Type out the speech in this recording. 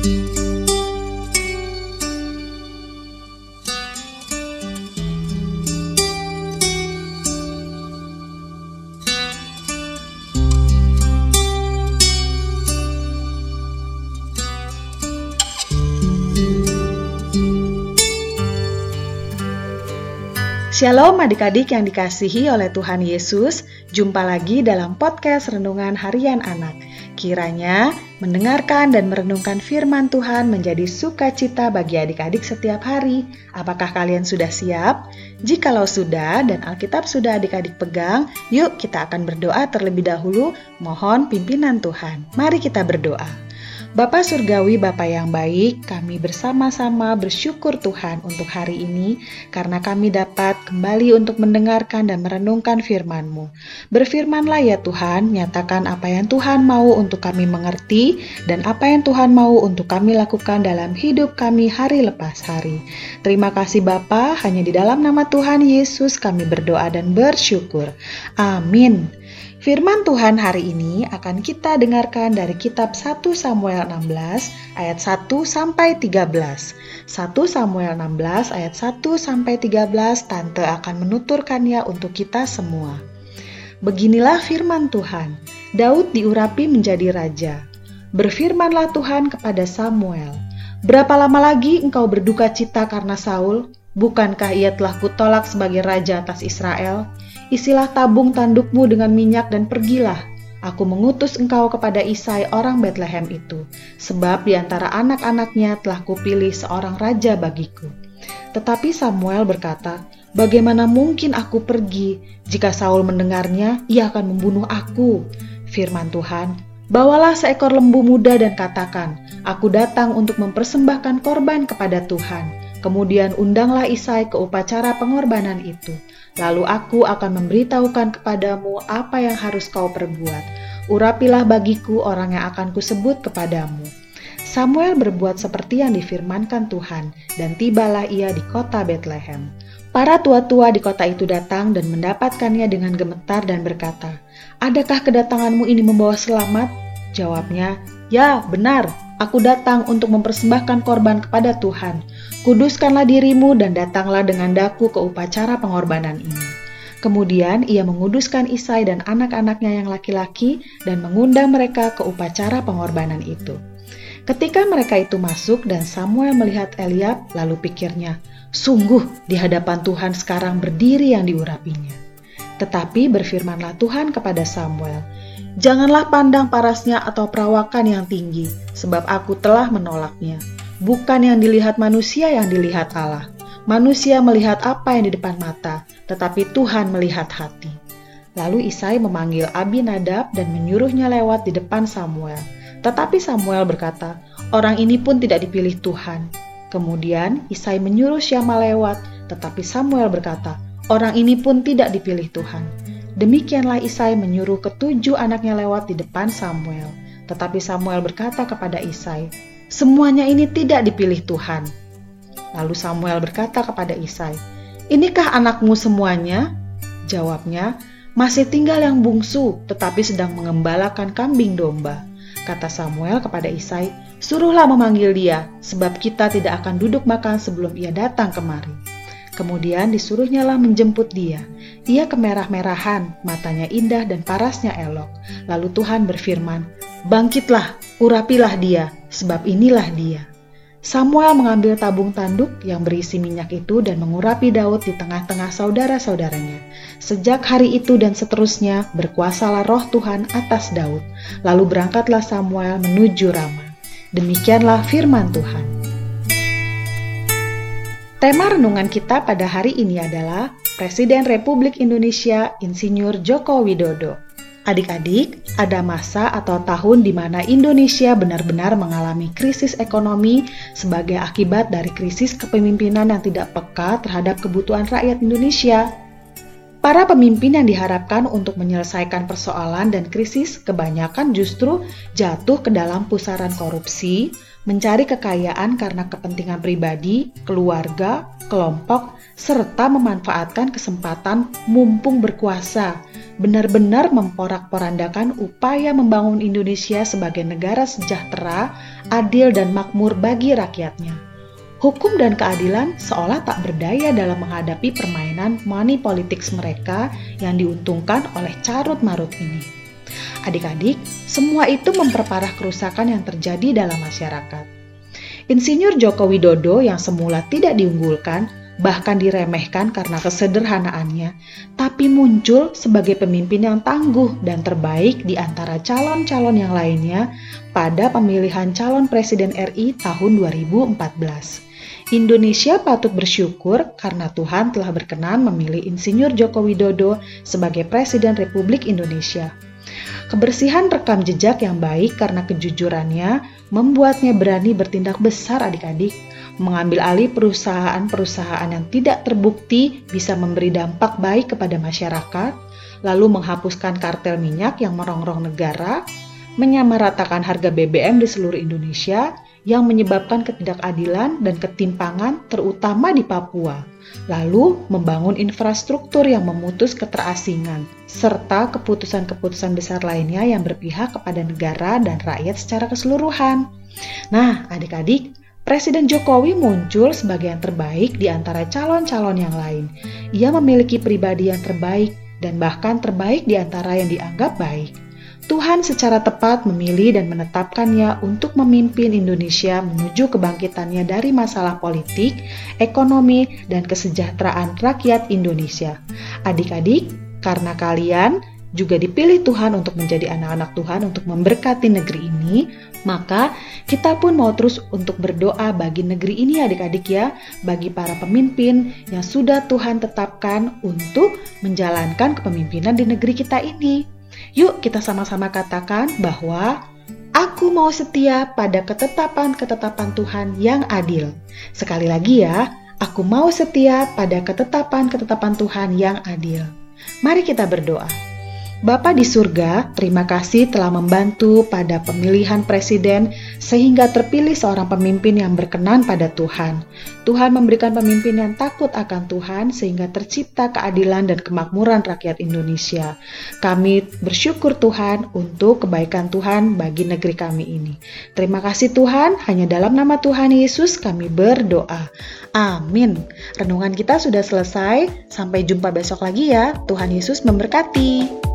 Shalom adik-adik yang dikasihi oleh Tuhan Yesus, jumpa lagi dalam podcast Renungan Harian Anak. Kiranya mendengarkan dan merenungkan firman Tuhan menjadi sukacita bagi adik-adik setiap hari. Apakah kalian sudah siap? Jikalau sudah dan Alkitab sudah adik-adik pegang, yuk kita akan berdoa terlebih dahulu, mohon pimpinan Tuhan. Mari kita berdoa. Bapak Surgawi, Bapak yang baik, kami bersama-sama bersyukur Tuhan untuk hari ini karena kami dapat kembali untuk mendengarkan dan merenungkan firman-Mu. Berfirmanlah ya Tuhan, nyatakan apa yang Tuhan mau untuk kami mengerti dan apa yang Tuhan mau untuk kami lakukan dalam hidup kami hari lepas hari. Terima kasih Bapa, hanya di dalam nama Tuhan Yesus kami berdoa dan bersyukur. Amin. Firman Tuhan hari ini akan kita dengarkan dari kitab 1 Samuel 16 ayat 1 sampai 13. 1 Samuel 16 ayat 1 sampai 13 tante akan menuturkannya untuk kita semua. Beginilah firman Tuhan. Daud diurapi menjadi raja. Berfirmanlah Tuhan kepada Samuel, "Berapa lama lagi engkau berduka cita karena Saul? Bukankah ia telah kutolak sebagai raja atas Israel?" Isilah tabung tandukmu dengan minyak dan pergilah. Aku mengutus engkau kepada Isai orang Bethlehem itu, sebab di antara anak-anaknya telah kupilih seorang raja bagiku. Tetapi Samuel berkata, Bagaimana mungkin aku pergi? Jika Saul mendengarnya, ia akan membunuh aku. Firman Tuhan, Bawalah seekor lembu muda dan katakan, Aku datang untuk mempersembahkan korban kepada Tuhan. Kemudian undanglah Isai ke upacara pengorbanan itu. Lalu aku akan memberitahukan kepadamu apa yang harus kau perbuat. Urapilah bagiku orang yang akan kusebut kepadamu. Samuel berbuat seperti yang difirmankan Tuhan, dan tibalah ia di kota Bethlehem. Para tua-tua di kota itu datang dan mendapatkannya dengan gemetar dan berkata, Adakah kedatanganmu ini membawa selamat? Jawabnya, Ya, benar, aku datang untuk mempersembahkan korban kepada Tuhan. Kuduskanlah dirimu dan datanglah dengan daku ke upacara pengorbanan ini. Kemudian ia menguduskan Isai dan anak-anaknya yang laki-laki dan mengundang mereka ke upacara pengorbanan itu. Ketika mereka itu masuk dan Samuel melihat Eliab, lalu pikirnya, sungguh di hadapan Tuhan sekarang berdiri yang diurapinya. Tetapi berfirmanlah Tuhan kepada Samuel, Janganlah pandang parasnya atau perawakan yang tinggi, sebab aku telah menolaknya. Bukan yang dilihat manusia yang dilihat Allah. Manusia melihat apa yang di depan mata, tetapi Tuhan melihat hati. Lalu Isai memanggil Abinadab dan menyuruhnya lewat di depan Samuel. Tetapi Samuel berkata, orang ini pun tidak dipilih Tuhan. Kemudian Isai menyuruh Syama lewat, tetapi Samuel berkata, orang ini pun tidak dipilih Tuhan. Demikianlah Isai menyuruh ketujuh anaknya lewat di depan Samuel. Tetapi Samuel berkata kepada Isai, Semuanya ini tidak dipilih Tuhan. Lalu Samuel berkata kepada Isai, Inikah anakmu semuanya? Jawabnya, masih tinggal yang bungsu, tetapi sedang mengembalakan kambing domba. Kata Samuel kepada Isai, Suruhlah memanggil dia, sebab kita tidak akan duduk makan sebelum ia datang kemari. Kemudian disuruhnya lah menjemput dia. Ia kemerah-merahan, matanya indah dan parasnya elok. Lalu Tuhan berfirman, Bangkitlah, urapilah dia, sebab inilah dia. Samuel mengambil tabung tanduk yang berisi minyak itu dan mengurapi Daud di tengah-tengah saudara-saudaranya. Sejak hari itu dan seterusnya berkuasalah roh Tuhan atas Daud. Lalu berangkatlah Samuel menuju Rama. Demikianlah firman Tuhan. Tema renungan kita pada hari ini adalah Presiden Republik Indonesia Insinyur Joko Widodo. Adik-adik, ada masa atau tahun di mana Indonesia benar-benar mengalami krisis ekonomi sebagai akibat dari krisis kepemimpinan yang tidak peka terhadap kebutuhan rakyat Indonesia. Para pemimpin yang diharapkan untuk menyelesaikan persoalan dan krisis kebanyakan justru jatuh ke dalam pusaran korupsi, mencari kekayaan karena kepentingan pribadi, keluarga, kelompok, serta memanfaatkan kesempatan mumpung berkuasa, benar-benar memporak-porandakan upaya membangun Indonesia sebagai negara sejahtera, adil, dan makmur bagi rakyatnya hukum dan keadilan seolah tak berdaya dalam menghadapi permainan money politics mereka yang diuntungkan oleh carut marut ini. Adik-adik, semua itu memperparah kerusakan yang terjadi dalam masyarakat. Insinyur Joko Widodo yang semula tidak diunggulkan, bahkan diremehkan karena kesederhanaannya, tapi muncul sebagai pemimpin yang tangguh dan terbaik di antara calon-calon yang lainnya pada pemilihan calon presiden RI tahun 2014. Indonesia patut bersyukur karena Tuhan telah berkenan memilih Insinyur Joko Widodo sebagai Presiden Republik Indonesia. Kebersihan rekam jejak yang baik karena kejujurannya membuatnya berani bertindak besar adik-adik, mengambil alih perusahaan-perusahaan yang tidak terbukti bisa memberi dampak baik kepada masyarakat, lalu menghapuskan kartel minyak yang merongrong negara, menyamaratakan harga BBM di seluruh Indonesia, yang menyebabkan ketidakadilan dan ketimpangan terutama di Papua. Lalu membangun infrastruktur yang memutus keterasingan serta keputusan-keputusan besar lainnya yang berpihak kepada negara dan rakyat secara keseluruhan. Nah, adik-adik, Presiden Jokowi muncul sebagai yang terbaik di antara calon-calon yang lain. Ia memiliki pribadi yang terbaik dan bahkan terbaik di antara yang dianggap baik. Tuhan secara tepat memilih dan menetapkannya untuk memimpin Indonesia menuju kebangkitannya dari masalah politik, ekonomi, dan kesejahteraan rakyat Indonesia. Adik-adik, karena kalian juga dipilih Tuhan untuk menjadi anak-anak Tuhan untuk memberkati negeri ini, maka kita pun mau terus untuk berdoa bagi negeri ini adik-adik ya, bagi para pemimpin yang sudah Tuhan tetapkan untuk menjalankan kepemimpinan di negeri kita ini. Yuk kita sama-sama katakan bahwa Aku mau setia pada ketetapan-ketetapan Tuhan yang adil. Sekali lagi ya, aku mau setia pada ketetapan-ketetapan Tuhan yang adil. Mari kita berdoa. Bapa di surga, terima kasih telah membantu pada pemilihan presiden sehingga terpilih seorang pemimpin yang berkenan pada Tuhan. Tuhan memberikan pemimpin yang takut akan Tuhan sehingga tercipta keadilan dan kemakmuran rakyat Indonesia. Kami bersyukur Tuhan untuk kebaikan Tuhan bagi negeri kami ini. Terima kasih Tuhan, hanya dalam nama Tuhan Yesus kami berdoa. Amin. Renungan kita sudah selesai. Sampai jumpa besok lagi ya. Tuhan Yesus memberkati.